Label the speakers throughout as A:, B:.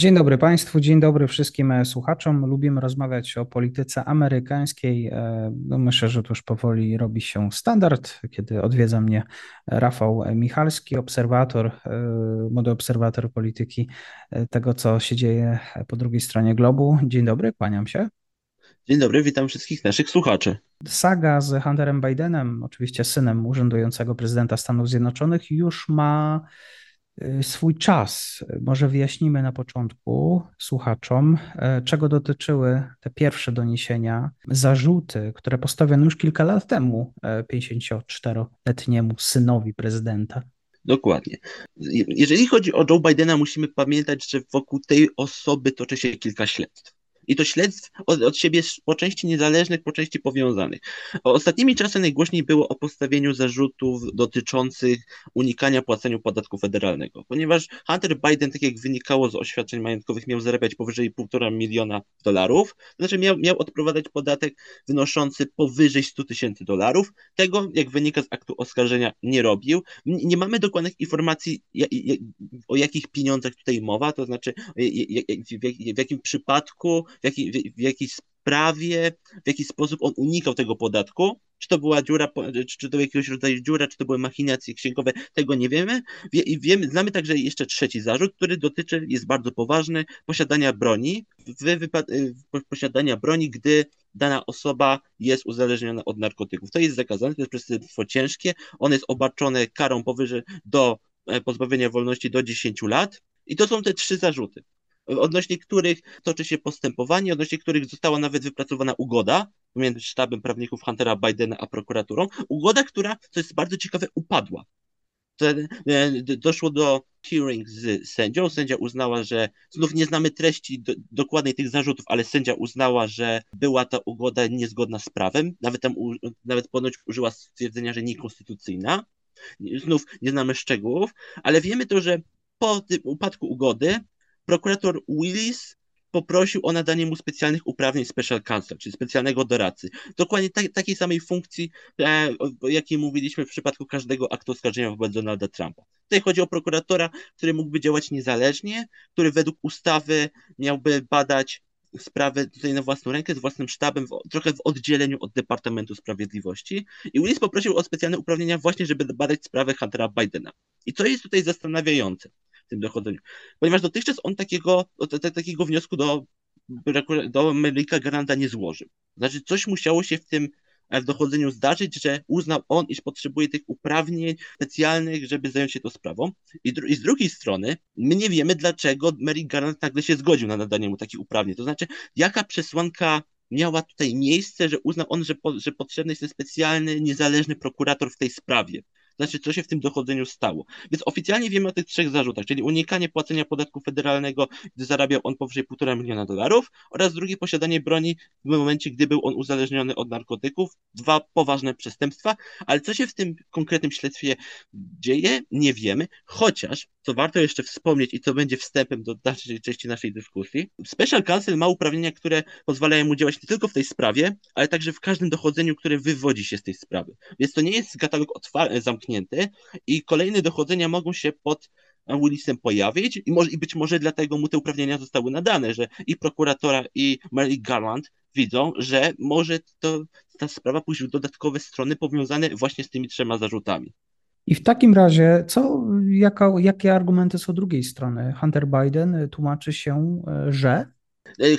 A: Dzień dobry Państwu, dzień dobry wszystkim e, słuchaczom. Lubimy rozmawiać o polityce amerykańskiej. E, no myślę, że to już powoli robi się standard, kiedy odwiedza mnie Rafał Michalski, obserwator, e, młody obserwator polityki tego, co się dzieje po drugiej stronie globu. Dzień dobry, kłaniam się.
B: Dzień dobry, witam wszystkich naszych słuchaczy.
A: Saga z Hunterem Bidenem, oczywiście synem urzędującego prezydenta Stanów Zjednoczonych, już ma swój czas. Może wyjaśnimy na początku słuchaczom, e, czego dotyczyły te pierwsze doniesienia, zarzuty, które postawiono już kilka lat temu 54-letniemu e, synowi prezydenta.
B: Dokładnie. Jeżeli chodzi o Joe Bidena, musimy pamiętać, że wokół tej osoby toczy się kilka śledztw i to śledztw od, od siebie po części niezależnych, po części powiązanych. Ostatnimi czasy najgłośniej było o postawieniu zarzutów dotyczących unikania płacenia podatku federalnego, ponieważ Hunter Biden, tak jak wynikało z oświadczeń majątkowych, miał zarabiać powyżej 1,5 miliona dolarów, to znaczy miał, miał odprowadzać podatek wynoszący powyżej 100 tysięcy dolarów. Tego, jak wynika z aktu oskarżenia, nie robił. Nie mamy dokładnych informacji, o jakich pieniądzach tutaj mowa, to znaczy w jakim przypadku, w, jaki, w, w jakiej sprawie, w jaki sposób on unikał tego podatku. Czy to była dziura, czy to jakiegoś rodzaju dziura, czy to były machinacje księgowe, tego nie wiemy. Wie, wiemy znamy także jeszcze trzeci zarzut, który dotyczy, jest bardzo poważny, posiadania broni, w, posiadania broni, gdy dana osoba jest uzależniona od narkotyków. To jest zakazane, to jest przestępstwo ciężkie, one jest obarczone karą powyżej do e, pozbawienia wolności do 10 lat. I to są te trzy zarzuty odnośnie których toczy się postępowanie, odnośnie których została nawet wypracowana ugoda pomiędzy sztabem prawników Huntera Bidena a prokuraturą. Ugoda, która, co jest bardzo ciekawe, upadła. E, doszło do hearing z sędzią. Sędzia uznała, że znów nie znamy treści do, dokładnej tych zarzutów, ale sędzia uznała, że była ta ugoda niezgodna z prawem. Nawet tam u, nawet ponoć użyła stwierdzenia, że niekonstytucyjna. Znów nie znamy szczegółów, ale wiemy to, że po tym upadku ugody prokurator Willis poprosił o nadanie mu specjalnych uprawnień special counsel, czyli specjalnego doradcy. Dokładnie ta, takiej samej funkcji, e, o jakiej mówiliśmy w przypadku każdego aktu oskarżenia wobec Donalda Trumpa. Tutaj chodzi o prokuratora, który mógłby działać niezależnie, który według ustawy miałby badać sprawę tutaj na własną rękę, z własnym sztabem, w, trochę w oddzieleniu od Departamentu Sprawiedliwości. I Willis poprosił o specjalne uprawnienia właśnie, żeby badać sprawę Huntera Bidena. I co jest tutaj zastanawiające? Tym dochodzeniu. Ponieważ dotychczas on takiego, takiego wniosku do, do Merlika Garanta nie złożył. Znaczy, coś musiało się w tym w dochodzeniu zdarzyć, że uznał on, iż potrzebuje tych uprawnień specjalnych, żeby zająć się tą sprawą. I, I, z drugiej strony, my nie wiemy, dlaczego Merrick Garland nagle się zgodził na nadanie mu takich uprawnień. To znaczy, jaka przesłanka miała tutaj miejsce, że uznał on, że, po, że potrzebny jest ten specjalny, niezależny prokurator w tej sprawie znaczy co się w tym dochodzeniu stało. Więc oficjalnie wiemy o tych trzech zarzutach, czyli unikanie płacenia podatku federalnego, gdy zarabiał on powyżej 1,5 miliona dolarów oraz drugie posiadanie broni w momencie, gdy był on uzależniony od narkotyków. Dwa poważne przestępstwa, ale co się w tym konkretnym śledztwie dzieje, nie wiemy, chociaż, co warto jeszcze wspomnieć i co będzie wstępem do dalszej części naszej dyskusji, Special Counsel ma uprawnienia, które pozwalają mu działać nie tylko w tej sprawie, ale także w każdym dochodzeniu, które wywodzi się z tej sprawy. Więc to nie jest katalog zamknięty, zamknięty i kolejne dochodzenia mogą się pod Willisem pojawić i, może, i być może dlatego mu te uprawnienia zostały nadane, że i prokuratora i Mary Garland widzą, że może to, ta sprawa pójść w dodatkowe strony powiązane właśnie z tymi trzema zarzutami.
A: I w takim razie, co, jaka, jakie argumenty są drugiej strony? Hunter Biden tłumaczy się, że.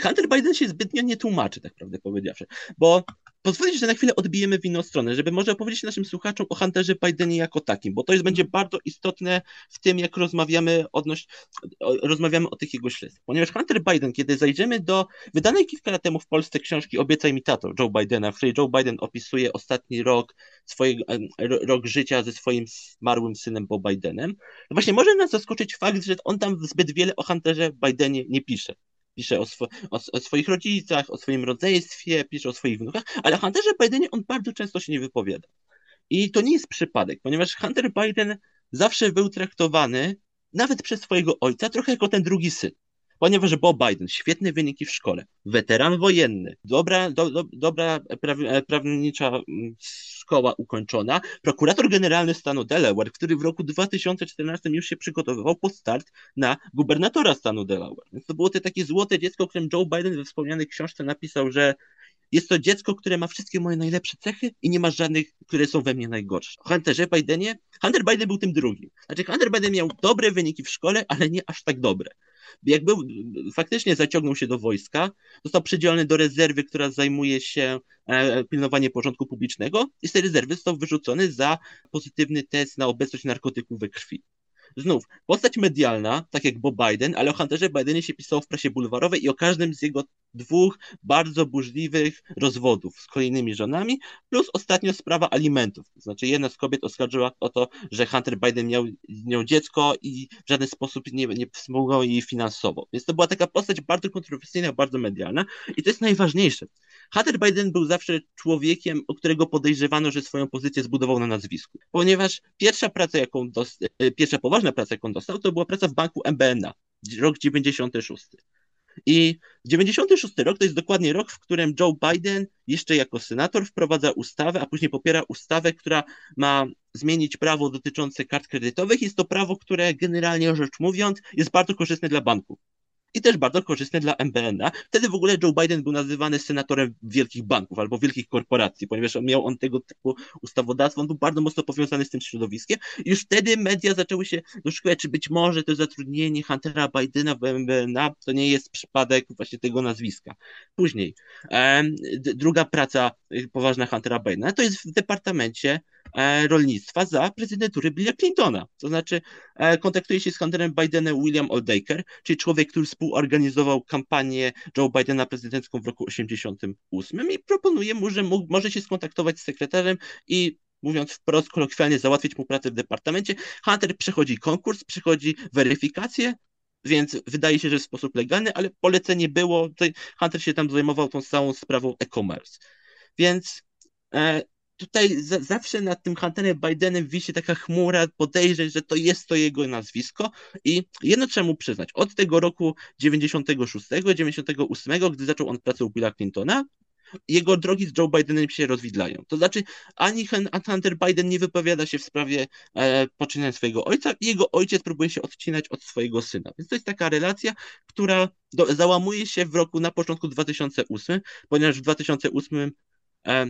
B: Hunter Biden się zbytnio nie tłumaczy, tak prawdę powiedziawszy, bo pozwolić, że na chwilę odbijemy w inną stronę, żeby może opowiedzieć naszym słuchaczom o Hunterze Bidenie jako takim, bo to jest, będzie bardzo istotne w tym, jak rozmawiamy, odnoś, rozmawiamy o tych jego śledztwach. Ponieważ Hunter Biden, kiedy zajrzymy do wydanej kilka lat temu w Polsce książki Obiecaj mi tato Joe Bidena, w której Joe Biden opisuje ostatni rok swojego, rok życia ze swoim zmarłym synem Bo Bidenem, to właśnie może nas zaskoczyć fakt, że on tam zbyt wiele o Hunterze Bidenie nie pisze pisze o, swo, o, o, swoich rodzicach, o swoim rodzeństwie, pisze o swoich wnukach, ale o Hunterze Bidenie on bardzo często się nie wypowiada. I to nie jest przypadek, ponieważ Hunter Biden zawsze był traktowany, nawet przez swojego ojca, trochę jako ten drugi syn ponieważ Bob Biden, świetne wyniki w szkole, weteran wojenny, dobra, do, do, dobra e, prawnicza mm, szkoła ukończona, prokurator generalny stanu Delaware, który w roku 2014 już się przygotowywał pod start na gubernatora stanu Delaware. Więc to było to takie złote dziecko, o którym Joe Biden we wspomnianej książce napisał, że jest to dziecko, które ma wszystkie moje najlepsze cechy i nie ma żadnych, które są we mnie najgorsze. O Hunterze Bidenie, Hunter Biden był tym drugim. Znaczy Hunter Biden miał dobre wyniki w szkole, ale nie aż tak dobre. Jak był, faktycznie zaciągnął się do wojska, został przydzielony do rezerwy, która zajmuje się e, pilnowaniem porządku publicznego i z tej rezerwy został wyrzucony za pozytywny test na obecność narkotyków we krwi. Znów, postać medialna, tak jak Bob Biden, ale o Hunterze Bidenie się pisało w prasie bulwarowej i o każdym z jego dwóch bardzo burzliwych rozwodów z kolejnymi żonami, plus ostatnio sprawa alimentów. Znaczy jedna z kobiet oskarżyła o to, że Hunter Biden miał z nią dziecko i w żaden sposób nie, nie wspomagał jej finansowo. Więc to była taka postać bardzo kontrowersyjna, bardzo medialna i to jest najważniejsze. Hunter Biden był zawsze człowiekiem, o którego podejrzewano, że swoją pozycję zbudował na nazwisku. Ponieważ pierwsza praca, jaką dostał, e, pierwsza poważna praca, jaką dostał, to była praca w banku MBNA, rok 96. I 96 rok to jest dokładnie rok, w którym Joe Biden jeszcze jako senator wprowadza ustawę, a później popiera ustawę, która ma zmienić prawo dotyczące kart kredytowych. Jest to prawo, które generalnie rzecz mówiąc jest bardzo korzystne dla banków i też bardzo korzystne dla MBN-a. Wtedy w ogóle Joe Biden był nazywany senatorem wielkich banków albo wielkich korporacji, ponieważ miał on tego typu ustawodawstwo, on był bardzo mocno powiązany z tym środowiskiem już wtedy media zaczęły się doszukiwać, czy być może to zatrudnienie Huntera Bidena w MBN-a to nie jest przypadek właśnie tego nazwiska. Później, druga praca y, poważna Huntera Bidena to jest w departamencie rolnictwa za prezydentury Billa Clintona. To znaczy e, kontaktuje się z Hunterem Bidenem William Oldaker, czyli człowiek, który współorganizował kampanię Joe Bidena prezydencką w roku 1988 i proponuje mu, że mógł, może się skontaktować z sekretarzem i mówiąc wprost, kolokwialnie, załatwić mu pracę w departamencie. Hunter przechodzi konkurs, przechodzi weryfikację, więc wydaje się, że w sposób legalny, ale polecenie było, Hunter się tam zajmował tą całą sprawą e-commerce. Więc e, tutaj za, zawsze nad tym Hunterem Bidenem wisi taka chmura podejrzeń, że to jest to jego nazwisko i jedno trzeba mu przyznać, od tego roku 96, 98, gdy zaczął on pracę u Billa Clintona, jego drogi z Joe Bidenem się rozwidlają. To znaczy, ani Hunter Biden nie wypowiada się w sprawie e, poczynania swojego ojca, i jego ojciec próbuje się odcinać od swojego syna. Więc to jest taka relacja, która do, załamuje się w roku na początku 2008, ponieważ w 2008 e,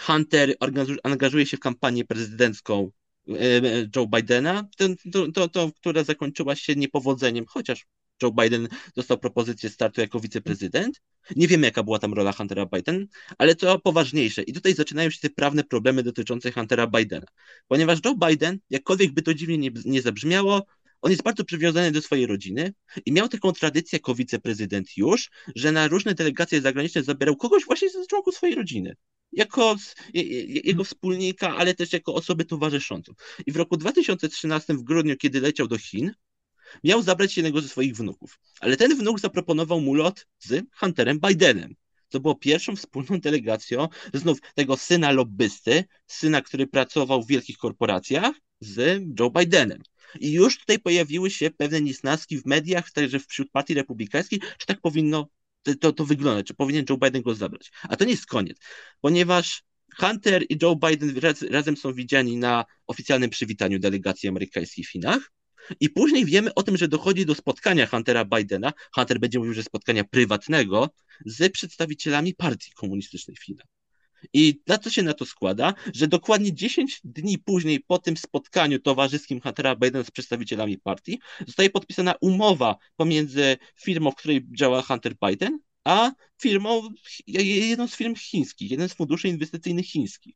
B: Hunter angażuje się w kampanię prezydencką e, e, Joe Bidena, to, to, to, która zakończyła się niepowodzeniem, chociaż Joe Biden dostał propozycję startu jako wiceprezydent. Nie wiemy, jaka była tam rola Huntera Biden, ale to poważniejsze. I tutaj zaczynają się te prawne problemy dotyczące Huntera Bidena. Ponieważ Joe Biden, jakkolwiek by to dziwnie nie, nie zabrzmiało, on jest bardzo przywiązany do swojej rodziny i miał taką tradycję jako wiceprezydent już, że na różne delegacje zagraniczne zabierał kogoś właśnie ze członków swojej rodziny jako jego wspólnika, ale też jako osobę towarzyszącą. I w roku 2013, w grudniu, kiedy leciał do Chin, miał zabrać jednego ze swoich wnuków. Ale ten wnuk zaproponował mu lot z Hunterem Bidenem. To było pierwszą wspólną delegacją znów tego syna lobbysty, syna, który pracował w wielkich korporacjach, z Joe Bidenem. I już tutaj pojawiły się pewne niesnaski w mediach, także wśród partii republikańskiej, czy tak powinno to, to wygląda, czy powinien Joe Biden go zabrać. A to nie jest koniec, ponieważ Hunter i Joe Biden raz, razem są widziani na oficjalnym przywitaniu delegacji amerykańskiej w Chinach. I później wiemy o tym, że dochodzi do spotkania Huntera Bidena. Hunter będzie mówił, że spotkania prywatnego z przedstawicielami partii komunistycznej w Chinach. I na co się na to składa? Że dokładnie 10 dni później po tym spotkaniu towarzyskim Huntera Bidena z przedstawicielami partii zostaje podpisana umowa pomiędzy firmą, w której działa Hunter Biden, a firmą, jedną z firm chińskich, jeden z funduszy inwestycyjnych chińskich.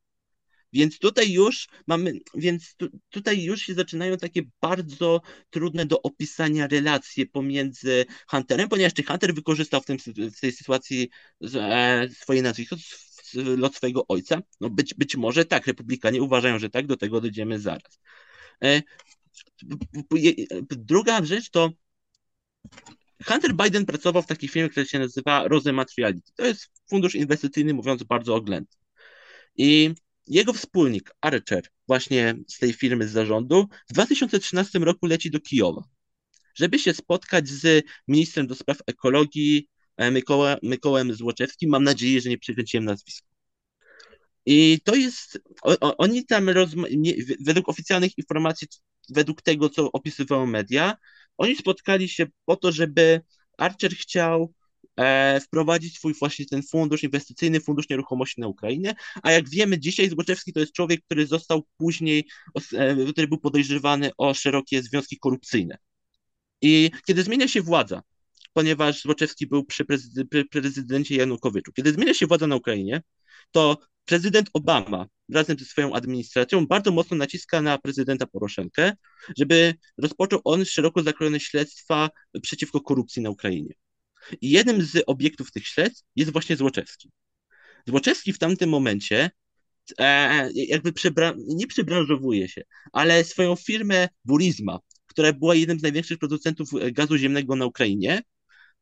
B: Więc tutaj już mamy, więc tu, tutaj już się zaczynają takie bardzo trudne do opisania relacje pomiędzy Hunterem, ponieważ czy Hunter wykorzystał w, tym, w tej sytuacji e, swoje nazwisko, lot swojego ojca? No być, być może tak, republikanie uważają, że tak, do tego dojdziemy zaraz. E, druga rzecz to Hunter Biden pracował w takiej firmie, która się nazywa Rose Materiality. To jest fundusz inwestycyjny, mówiąc bardzo oględnie. I jego wspólnik, Archer, właśnie z tej firmy z zarządu, w 2013 roku leci do Kijowa, żeby się spotkać z ministrem do spraw ekologii Mykoła, Mykołem Złoczewskim. Mam nadzieję, że nie przekręciłem nazwiska. I to jest, o, oni tam, rozma- nie, według oficjalnych informacji, według tego, co opisywały media, oni spotkali się po to, żeby Archer chciał e, wprowadzić swój właśnie ten fundusz inwestycyjny, fundusz nieruchomości na Ukrainie, a jak wiemy dzisiaj Złoczewski to jest człowiek, który został później, e, który był podejrzewany o szerokie związki korupcyjne. I kiedy zmienia się władza, ponieważ Złoczewski był przy, prezydencie Janukowyczu, kiedy zmienia się władza na Ukrainie, to prezydent Obama razem ze swoją administracją bardzo mocno naciska na prezydenta Poroszenkę, żeby rozpoczął on szeroko zakrojone śledztwa przeciwko korupcji na Ukrainie. I jednym z obiektów tych śledztw jest właśnie Złoczewski. Złoczewski w tamtym momencie e, jakby przebra- nie przebranżowuje się, ale swoją firmę Burisma, która była jednym z największych producentów gazu ziemnego na Ukrainie,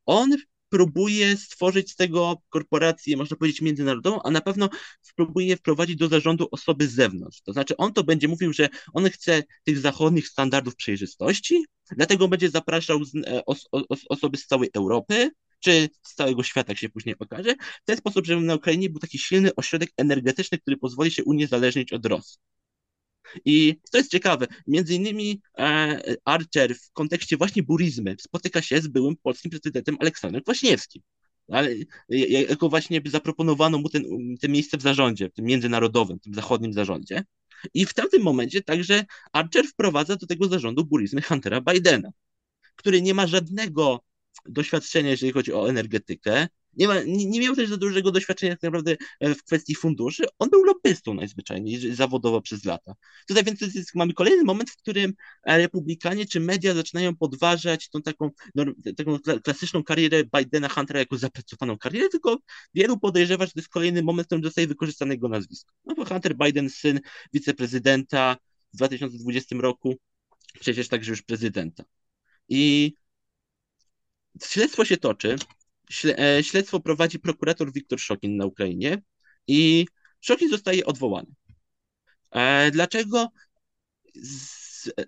B: on próbuje stworzyć z tego korporację, można powiedzieć, międzynarodową, a na pewno próbuje wprowadzić do zarządu osoby z zewnątrz. To znaczy, on to będzie mówił, że on chce tych zachodnich standardów przejrzystości, dlatego będzie zapraszał e, os os osoby z całej Europy, czy z całego świata, jak się później okaże, w ten sposób, żeby na Ukrainie był taki silny ośrodek energetyczny, który pozwoli się uniezależnić od Rosji. I to jest ciekawe. Między innymi e, Archer w kontekście właśnie burizmy spotyka się z byłym polskim prezydentem Aleksandrem Kwaśniewskim. Ale jako właśnie zaproponowano mu ten, ten miejsce w zarządzie, w tym międzynarodowym, w tym zachodnim zarządzie. I w tamtym momencie także Archer wprowadza do tego zarządu burizmy Huntera Bidena, który nie ma żadnego doświadczenia, jeżeli chodzi o energetykę, nie, ma, nie, nie, miał też za dużego doświadczenia tak naprawdę e, w kwestii funduszy. On był lobbystą najzwyczajniej zawodowo przez lata. Tutaj więc jest, mamy kolejny moment, w którym e, republikanie czy media zaczynają podważać tą taką, no, taką klasyczną karierę Bidena Huntera jako zapracowaną karierę, tylko wielu podejrzewa, że to jest kolejny moment, w którym zostaje wykorzystane jego nazwisko. No bo Hunter Biden, syn wiceprezydenta w 2020 roku, przecież także już prezydenta. I śledztwo się toczy. E, śledztwo prowadzi prokurator Wiktor Szokin na Ukrainie i Szokin zostaje odwołany. E, dlaczego?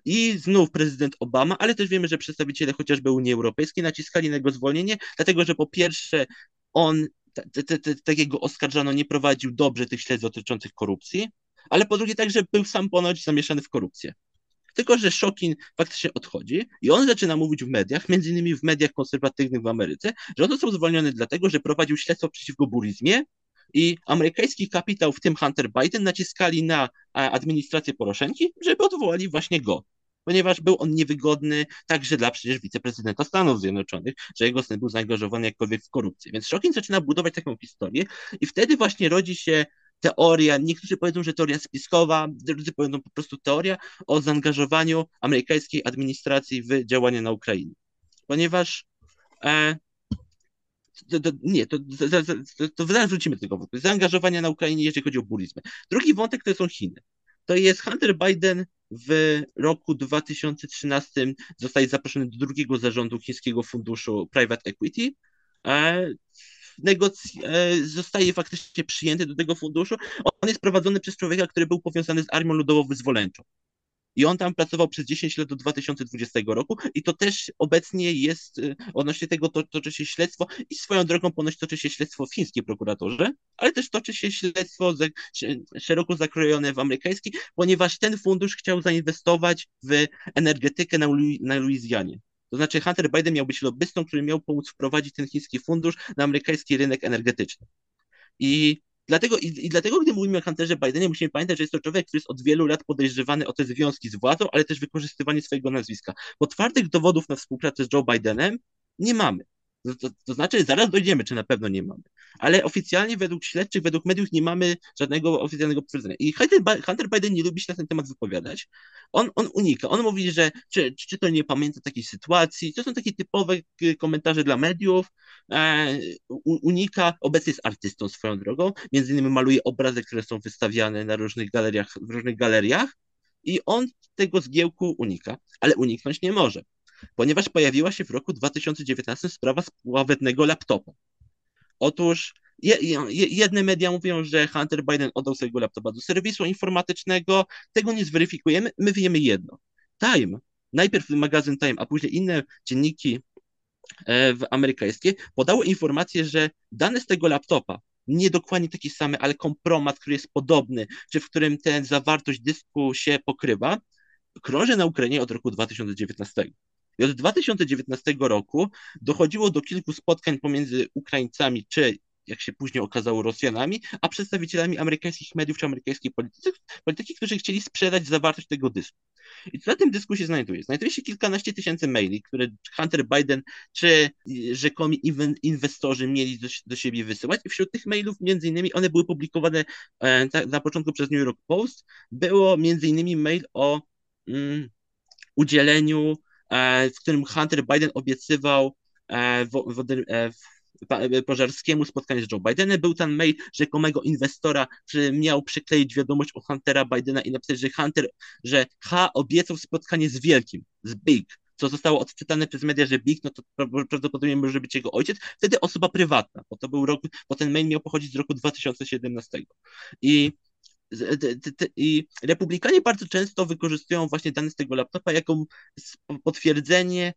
B: I znów prezydent Obama, ale też wiemy, że przedstawiciele chociażby Unii Europejskiej naciskali na jego zwolnienie, dlatego że po pierwsze on, takiego oskarżano, nie prowadził dobrze tych śledztw dotyczących korupcji, ale po drugie także był sam ponoć zamieszany w korupcję. Tylko, że Szokin faktycznie odchodzi i on zaczyna mówić w mediach, między innymi w mediach konserwatywnych w Ameryce, że on został zwolniony dlatego, że prowadził śledztwo przeciwko burizmie i amerykański kapitał, w tym Hunter Biden, naciskali na administrację Poroszenki, żeby odwołali właśnie go ponieważ był on niewygodny także dla przecież wiceprezydenta Stanów Zjednoczonych, że jego syn był zaangażowany jakkolwiek w korupcję. Więc Szokin zaczyna budować taką historię i wtedy właśnie rodzi się teoria, niektórzy powiedzą, że teoria spiskowa, drudzy powiedzą po prostu teoria o zaangażowaniu amerykańskiej administracji w działania na Ukrainie. Ponieważ e, to, to, nie, to, to, to wrócimy do tego wątku. Zaangażowania na Ukrainie, jeżeli chodzi o burizmę. Drugi wątek to są Chiny. To jest Hunter Biden w roku 2013 zostaje zaproszony do drugiego zarządu chińskiego funduszu Private Equity. E, negoc- e, zostaje faktycznie przyjęty do tego funduszu. On jest prowadzony przez człowieka, który był powiązany z Armią Ludową-Wyzwoleńczą. I on tam pracował przez 10 lat do 2020 roku i to też obecnie jest, e, odnośnie tego to, toczy się śledztwo i swoją drogą ponoć toczy się śledztwo w fińskiej prokuratorze, ale też toczy się śledztwo ze, szeroko zakrojone w amerykańskiej, ponieważ ten fundusz chciał zainwestować w energetykę na, na Luizjanie. To znaczy Hunter Biden miał być lobbystą, który miał pomóc wprowadzić ten chiński fundusz na amerykański rynek energetyczny. I Dlatego, i, I dlatego, gdy mówimy o Hunterze Bidenie, musimy pamiętać, że jest to człowiek, który jest od wielu lat podejrzewany o te związki z władzą, ale też wykorzystywanie swojego nazwiska. Bo twardych dowodów na współpracę z Joe Bidenem nie mamy. To, to, znaczy, zaraz dojdziemy, czy na pewno nie mamy. Ale oficjalnie według śledczych, według mediów nie mamy żadnego oficjalnego potwierdzenia. I Hunter, Biden nie lubi się na ten temat wypowiadać. On, on unika. On mówi, że czy, czy to nie pamięta takiej sytuacji. To są takie typowe komentarze dla mediów. E, unika. Obecnie jest artystą swoją drogą. Między innymi maluje obrazy, które są wystawiane na różnych galeriach, w różnych galeriach. I on tego zgiełku unika, ale uniknąć nie może ponieważ pojawiła się w roku 2019 sprawa sławetnego laptopa. Otóż je, je, jedne media mówią, że Hunter Biden oddał swojego laptopa do serwisu informatycznego, tego nie zweryfikujemy, my wiemy jedno. Time, najpierw magazyn Time, a później inne dzienniki e, amerykańskie podały informację, że dane z tego laptopa, nie dokładnie taki same, ale kompromat, który jest podobny, czy w którym ten zawartość dysku się pokrywa, krąży na Ukrainie od roku 2019. I od 2019 roku dochodziło do kilku spotkań pomiędzy Ukraińcami, czy jak się później okazało, Rosjanami, a przedstawicielami amerykańskich mediów czy amerykańskiej polityki, polityki, którzy chcieli sprzedać zawartość tego dysku. I co na tym dysku się znajduje? Znajduje się kilkanaście tysięcy maili, które Hunter Biden czy rzekomi inwestorzy mieli do, do siebie wysyłać. I wśród tych mailów, między innymi, one były publikowane e, na początku przez New York Post, było między innymi mail o mm, udzieleniu w którym Hunter Biden obiecywał e, e, Pożarskiemu spotkanie z Joe Bidenem. Był ten mail rzekomego inwestora, który miał przykleić wiadomość o Huntera Bidena i napisać, że Hunter, że H obiecał spotkanie z wielkim, z Big, co zostało odczytane przez media, że Big, no to prawdopodobnie może być jego ojciec, wtedy osoba prywatna, bo to był rok, bo ten mail miał pochodzić z roku 2017. I i republikanie bardzo często wykorzystują właśnie dane z tego laptopa jako potwierdzenie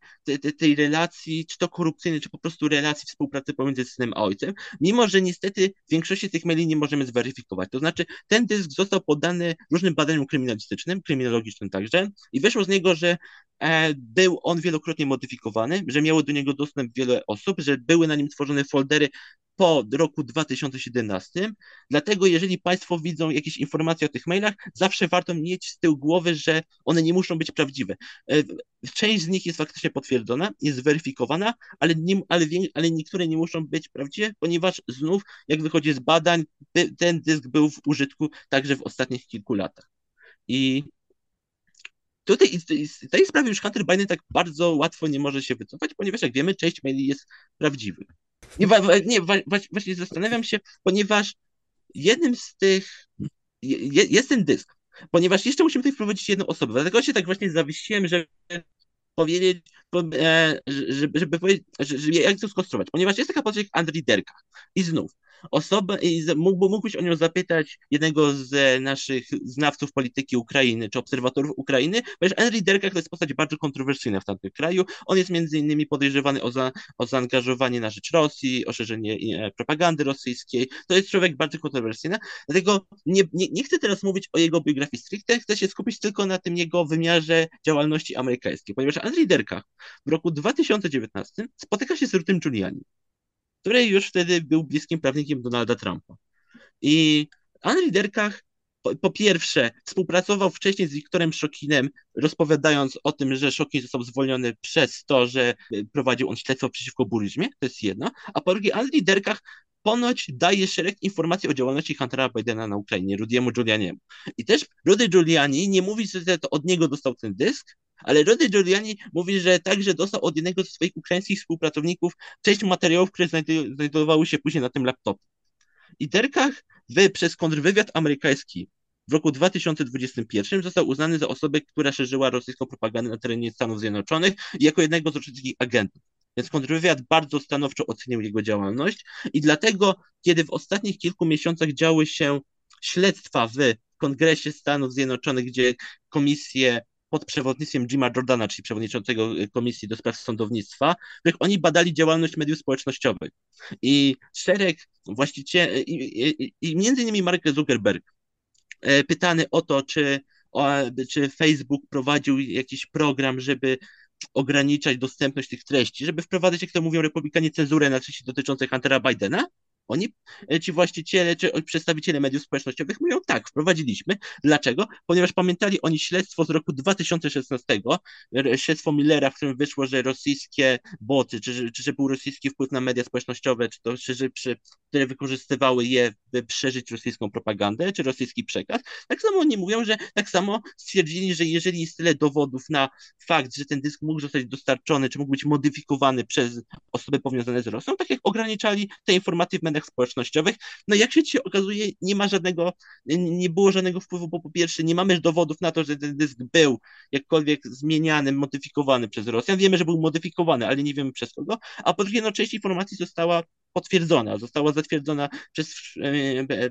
B: tej relacji, czy to korupcyjnej, czy po prostu relacji współpracy pomiędzy synem a ojcem, mimo że niestety większości tych maili nie możemy zweryfikować. To znaczy, ten dysk został poddany różnym badaniom kryminalistycznym, kryminologicznym także, i wyszło z niego, że e, był on wielokrotnie modyfikowany, że miało do niego dostęp wiele osób, że były na nim tworzone foldery po roku 2017. Dlatego, jeżeli Państwo widzą jakieś informacje o tych mailach, zawsze warto mieć z tyłu głowy, że one nie muszą być prawdziwe. E, część z nich jest faktycznie potwierdzona, jest zweryfikowana, ale, nie, ale, ale niektóre nie muszą być prawdziwe, ponieważ znów, jak wychodzi z badań, ten dysk był w użytku także w ostatnich kilku latach. I tutaj z tej sprawy już Hunter Biden tak bardzo łatwo nie może się wycofać, ponieważ jak wiemy, część maili jest prawdziwych. Nie, nie, właśnie zastanawiam się, ponieważ jednym z tych jest ten dysk, ponieważ jeszcze musimy tutaj wprowadzić jedną osobę, dlatego się tak właśnie zawiesiłem, żeby powiedzieć, e, żeby, żeby powiedzieć, że, jak to skonstruować, ponieważ jest taka postać jak Andrzej Derka. I znów, osobę i mógłbyś o nią zapytać jednego z naszych znawców polityki Ukrainy, czy obserwatorów Ukrainy, ponieważ Henry Derkach to jest postać bardzo kontrowersyjna w tamtym kraju. On jest między innymi podejrzewany o, za, o zaangażowanie na rzecz Rosji, o szerzenie e, propagandy rosyjskiej. To jest człowiek bardzo kontrowersyjny, dlatego nie, nie, nie chcę teraz mówić o jego biografii stricte, chcę się skupić tylko na tym jego wymiarze działalności amerykańskiej, ponieważ Andrzej Derkach w roku 2019 spotyka się z Rutym Giuliani który już wtedy był bliskim prawnikiem Donalda Trumpa. I Henry Derkach po, po, pierwsze współpracował wcześniej z Wiktorem Szokinem, rozpowiadając o tym, że Szokin został zwolniony przez to, że prowadził on śledztwo przeciwko buryzmie, to jest jedno, a po drugie Henry Derkach ponoć daje szereg informacji o działalności Huntera Bidena na Ukrainie, Rudiemu Giulianiemu. I też Rudy Giuliani nie mówi, że to od niego dostał ten dysk, ale Rudy Giuliani mówi, że także dostał od jednego ze swoich ukraińskich współpracowników część materiałów, które znajdowały się później na tym laptopie. I Derkach wy, przez kontrwywiad amerykański w roku 2021 został uznany za osobę, która szerzyła rosyjską propagandę na terenie Stanów Zjednoczonych jako jednego z rosyjskich agentów. Więc kontrwywiad bardzo stanowczo ocenił jego działalność i dlatego, kiedy w ostatnich kilku miesiącach działy się śledztwa w Kongresie Stanów Zjednoczonych, gdzie komisje pod przewodnictwem Jima Jordana, czyli przewodniczącego Komisji do Spraw Sądownictwa, w których oni badali działalność mediów społecznościowych. I szereg właścicieli, i, i, i między innymi Mark Zuckerberg, e, pytany o to, czy, o, czy Facebook prowadził jakiś program, żeby ograniczać dostępność tych treści, żeby wprowadzać, jak to mówią republikanie, cenzurę na treści dotyczące Huntera Bidena, Oni, e, ci właściciele czy przedstawiciele mediów społecznościowych mówią tak, wprowadziliśmy. Dlaczego? Ponieważ pamiętali oni śledztwo z roku 2016, śledztwo Millera, w którym wyszło, że rosyjskie boty, czy, czy że był rosyjski wpływ na media społecznościowe, czy to, czy, czy, które wykorzystywały je, by przeżyć rosyjską propagandę, czy rosyjski przekaz. Tak samo oni mówią, że tak samo stwierdzili, że jeżeli jest tyle dowodów na fakt, że ten dysk mógł zostać dostarczony, czy mógł być modyfikowany przez osoby powiązane z Rosją, tak jak ograniczali te informacje w mediach społecznościowych. No jak się dzisiaj okazuje, nie ma żadnego, nie było żadnego wpływu, bo po pierwsze nie mamy dowodów na to, że ten dysk był jakkolwiek zmieniany, modyfikowany przez Rosjan. Wiemy, że był modyfikowany, ale nie wiemy przez kogo. A po drugie, no część informacji została potwierdzona, została zatwierdzona przez e,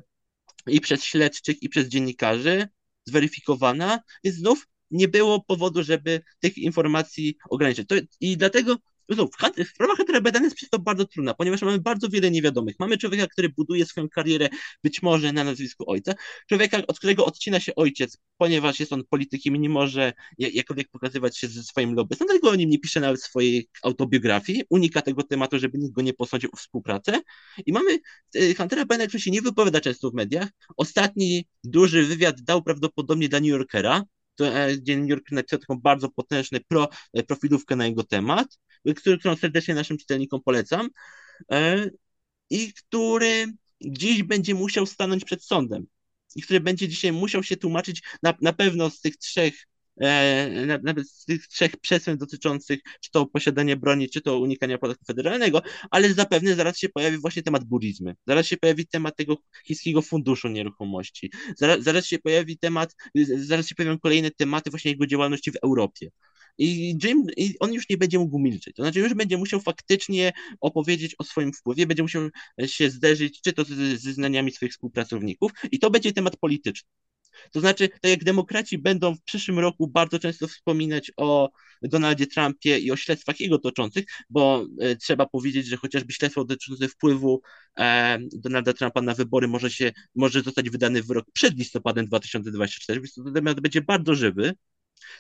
B: i przez śledczych, i przez dziennikarzy, zweryfikowana, więc znów nie było powodu, żeby tych informacji ograniczyć. To, I dlatego Znów, sprawa Huntera Bidena jest przez to bardzo trudna, ponieważ mamy bardzo wiele niewiadomych. Mamy człowieka, który buduje swoją karierę być może na nazwisku ojca, człowieka, od którego odcina się ojciec, ponieważ jest on politykiem i nie może jakkolwiek pokazywać się ze swoim lobbystą, dlatego o nim nie pisze nawet swojej autobiografii, unika tego tematu, żeby nikt go nie posądził o współpracę. I mamy e, Huntera Bidena, który się nie wypowiada często w mediach. Ostatni duży wywiad dał prawdopodobnie dla New Yorkera, E, gdzie New York napisał taką bardzo potężną pro, e, profilówkę na jego temat, którą serdecznie naszym czytelnikom polecam e, i który dziś będzie musiał stanąć przed sądem. I który będzie dzisiaj musiał się tłumaczyć na, na pewno z tych trzech E, nawet z tych trzech przesłanów dotyczących czy to posiadania broni, czy to unikania podatku federalnego, ale zapewne zaraz się pojawi właśnie temat buddhizmy, zaraz się pojawi temat tego chińskiego funduszu nieruchomości, zaraz, zaraz się pojawi temat, zaraz się pojawią kolejne tematy właśnie jego działalności w Europie. I Jim, i on już nie będzie mógł milczeć. To znaczy, już będzie musiał faktycznie opowiedzieć o swoim wpływie, będzie musiał się zderzyć, czy to z zeznaniami swoich współpracowników, i to będzie temat polityczny. To znaczy, tak jak demokraci będą w przyszłym roku bardzo często wspominać o Donaldzie Trumpie i o śledztwach jego toczących, bo e, trzeba powiedzieć, że chociażby śledztwo dotyczące wpływu e, Donalda Trumpa na wybory może się, może zostać wydany wyrok przed listopadem 2024, więc to temat będzie bardzo żywy.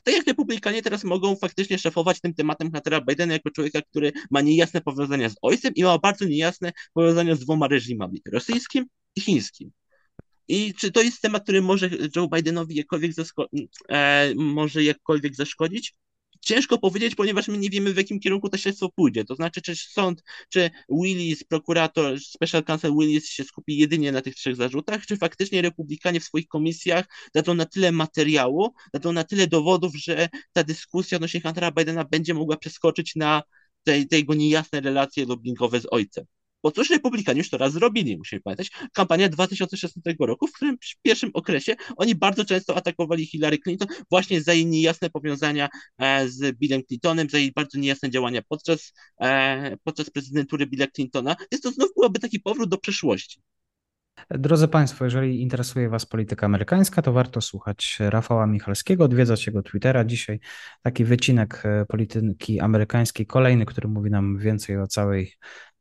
B: Tak jak republikanie teraz mogą faktycznie szefować tym tematem Huntera Bidena jako człowieka, który ma niejasne powiązania z ojcem i ma bardzo niejasne powiązania z dwoma reżimami, rosyjskim i chińskim. I czy to jest temat, który może Joe Bidenowi jakkolwiek, e, może jakkolwiek zaszkodzić? Ciężko powiedzieć, ponieważ my nie wiemy, w jakim kierunku to śledztwo pójdzie. To znaczy, czy sąd, czy Willis, prokurator, special counsel Willis się skupi jedynie na tych trzech zarzutach, czy faktycznie republikanie w swoich komisjach dadzą na tyle materiału, dadzą na tyle dowodów, że ta dyskusja odnośnie Huntera Bidena będzie mogła przeskoczyć na te, te jego niejasne relacje lobbingowe z ojcem. Cóż republikanie już to raz zrobili, musimy pamiętać. Kampania 2016 roku, w którym w pierwszym okresie oni bardzo często atakowali Hillary Clinton właśnie za jej niejasne powiązania e, z Billem Clintonem, za jej bardzo niejasne działania podczas, e, podczas prezydentury Billa Clintona. Więc to znów byłoby taki powrót do przeszłości.
A: Drodzy Państwo, jeżeli interesuje Was polityka amerykańska, to warto słuchać Rafała Michalskiego, odwiedzać jego Twittera. Dzisiaj taki wycinek e, polityki amerykańskiej, kolejny, który mówi nam więcej o całej,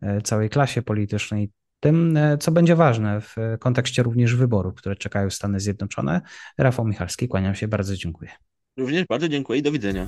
A: e, całej klasie politycznej, tym, e, co będzie ważne w kontekście również wyborów, które czekają Stany Zjednoczone. Rafał Michalski, kłaniam się, bardzo dziękuję.
B: Również bardzo dziękuję i do widzenia.